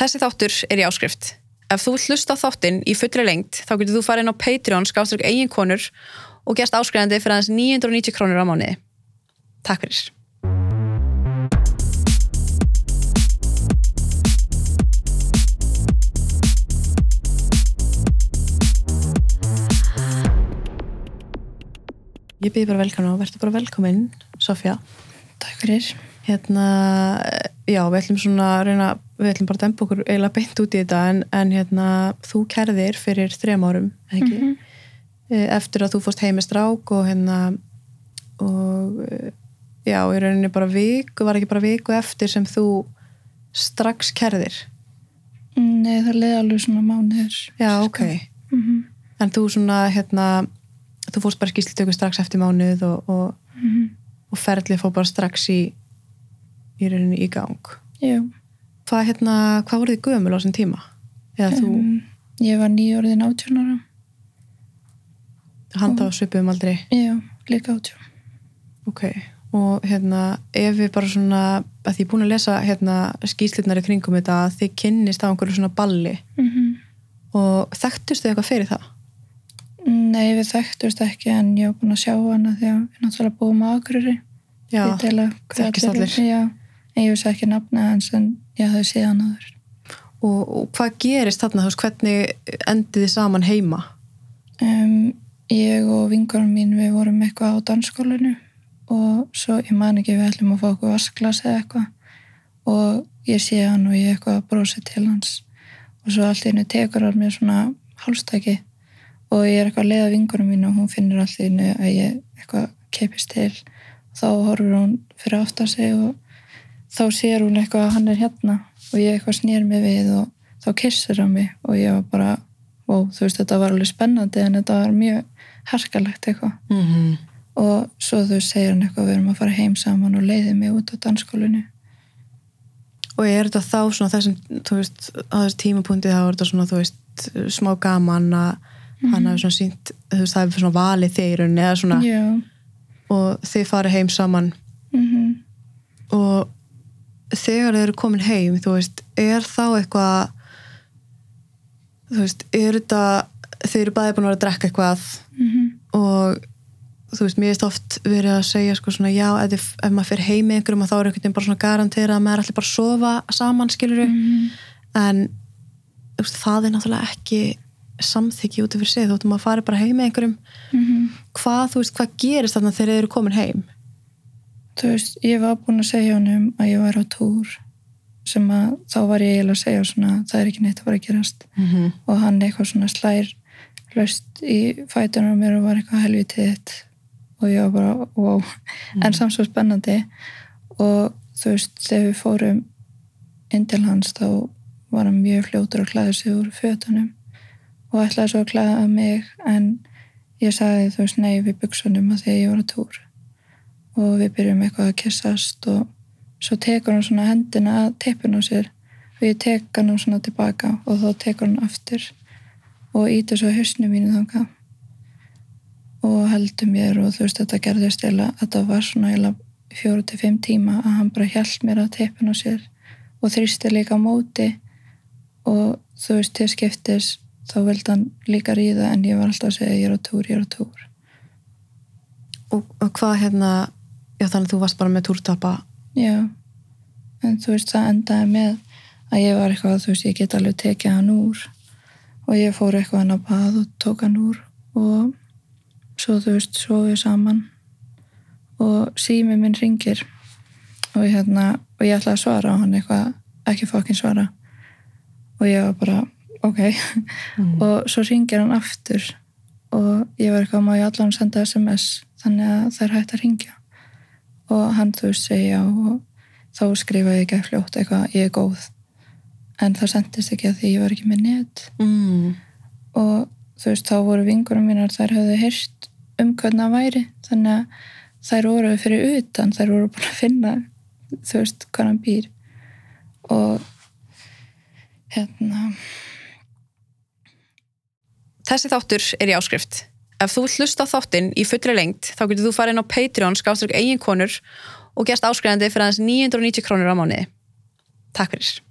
Þessi þáttur er í áskrift. Ef þú hlusta þáttinn í fullri lengt þá getur þú farið inn á Patreon skáströk eigin konur og gerst áskrifandi fyrir aðeins 990 krónur á mánuði. Takk fyrir. Ég byrði bara velkomin og verður bara velkomin, Sofja. Takk fyrir. Hérna, já, við ætlum svona að reyna, við ætlum bara að dempa okkur eiginlega beint út í þetta en, en hérna, þú kærðir fyrir þrejum árum, ekki? Mhm. Eh, Eftir að þú fórst heim með strák og hérna, og eh, já, í rauninni bara viku, var ekki bara viku eftir sem þú strax kærðir? Nei, það leiði alveg svona mánuður. Já, ok. Mm -hmm. En þú svona, hérna, þú fórst bara skýslitöku strax eftir mánuð og, og, Mhm. og ferlið fór bara strax í, í rauninni í gang. Jú. Hvað, hérna, hvað voruð þið gömul á þessum tíma? Um, ég var nýjórðin átjón ára. handa á svipuðum aldrei? Já, líka átjón. Ok, og hérna, ef við bara svona, að því ég er búin að lesa hérna skýslitnar í kringum þetta, að þið kynnist á einhverju svona balli Mm og þekktust þið eitthvað fyrir það? Nei, við þekktust ekki en ég var búin að sjá hana því að við náttúrulega búum á Akureyri. Já, þekkist allir. Já, ég vissi ekki nafna hans en ég hafði séð hann aður. og, og hvað gerist þarna, þú veist, hvernig endið þið saman heima? Um, ég og vingurum mín við vorum eitthvað á dansskólinu og svo ég man ekki við ætlum að fá okkur vasklas eða eitthvað. Og ég sé hann og ég eitthvað að brosa til hans. Og svo allt í hennu tekur hann mér svona hálstæki og ég er eitthvað að leiða vingurum mín og hún finnur allt í hennu að ég eitthvað keipist til. Þá horfur hún fyrir að sig og þá sér hún eitthvað að hann er hérna og ég eitthvað snýr mig við og þá kissir hann mig og ég var bara wow, þú veist þetta var alveg spennandi en þetta var mjög herkalegt eitthvað. Mm -hmm. og svo þú segir hann eitthvað við erum að fara heim saman og leiði mig út á dansskólinu Og er þetta þá svona þessum, þú veist, á þessu tímapunkti þá er þetta svona, þú veist, smá gaman að hann hafi svona sínt, þú veist, það hefur svona valið rauninni eða svona já. og þið farið heim saman. Mm og þegar þið eru komin heim þú veist, er þá eitthvað þú veist, er þetta þið eru bæði búin að vera að drekka eitthvað Mhm. og þú veist, mér er oft verið að segja sko svona, já, ef, ef maður fyrir heim einhverjum þá er einhvern veginn bara svona garantera að maður er allir bara að sofa saman, skiluru Mhm. en þú veist, það er náttúrulega ekki samþykki út af fyrir sig, þú veist, maður farið bara heim einhverjum Mhm. hvað, þú veist, hvað gerist þarna þegar þið eru komin heim þú veist, ég var búin að segja honum að ég var á túr sem að þá var ég eiginlega að segja svona það er ekki neitt að fara að gerast. Mm -hmm. og hann eitthvað svona slær löst í fætunar mér og var eitthvað helvitið þitt. Og ég var bara, wow en samt svo spennandi. Og þú veist, þegar við fórum inn til hans þá var hann mjög fljótur að klæða sig úr fötunum og ætlaði svo að klæða mig en ég sagði þú veist nei við buksunum að því að ég var að túr og við byrjum eitthvað að kissast og svo tekur hann svona hendina að teipin á sér og ég tek hann svona tilbaka og þá tekur hann aftur og ítur svo hausnu mínu þangað og heldur mér og þú veist þetta gerðist eða þetta var svona fjóru til fimm tíma að hann bara hjælt mér að teipin á sér og þrýsti líka á móti og þú veist til skiptis þá vildi hann líka ríða en ég var alltaf að segja ég er á túr, ég er á túr. Og, og hvað hérna já þannig að þú varst bara með túrtapa. Já. En þú veist það endaði með að ég var eitthvað þú veist ég get alveg tekið hann úr og ég fór eitthvað hann á bað og tók hann úr og svo þú veist svo við saman og sími minn ringir og ég, hérna, og ég ætlaði að svara og hann eitthvað ekki fokkin svara. Og ég var bara ok. Og svo ringir hann aftur og ég var eitthvað má ég allan senda sms þannig að það er hægt að ringja og hann þú segja og þá skrifa ég ekki að fljótt eitthvað ég er góð. En það sendist ekki að því ég var ekki með net. Mm. og þú veist þá voru vingurum mínar þær höfðu hýrt um hvernig það væri. Þannig að þær voru fyrir utan þær voru bara að finna þú veist hvað hann býr. Og hérna. Þessi þáttur er í áskrift. Ef þú hlusta þáttinn í fullri lengt þá getur þú farið inn á Patreon skáströk eigin konur og gerst áskrifandi fyrir aðeins 990 krónur á mánuði. Takk fyrir.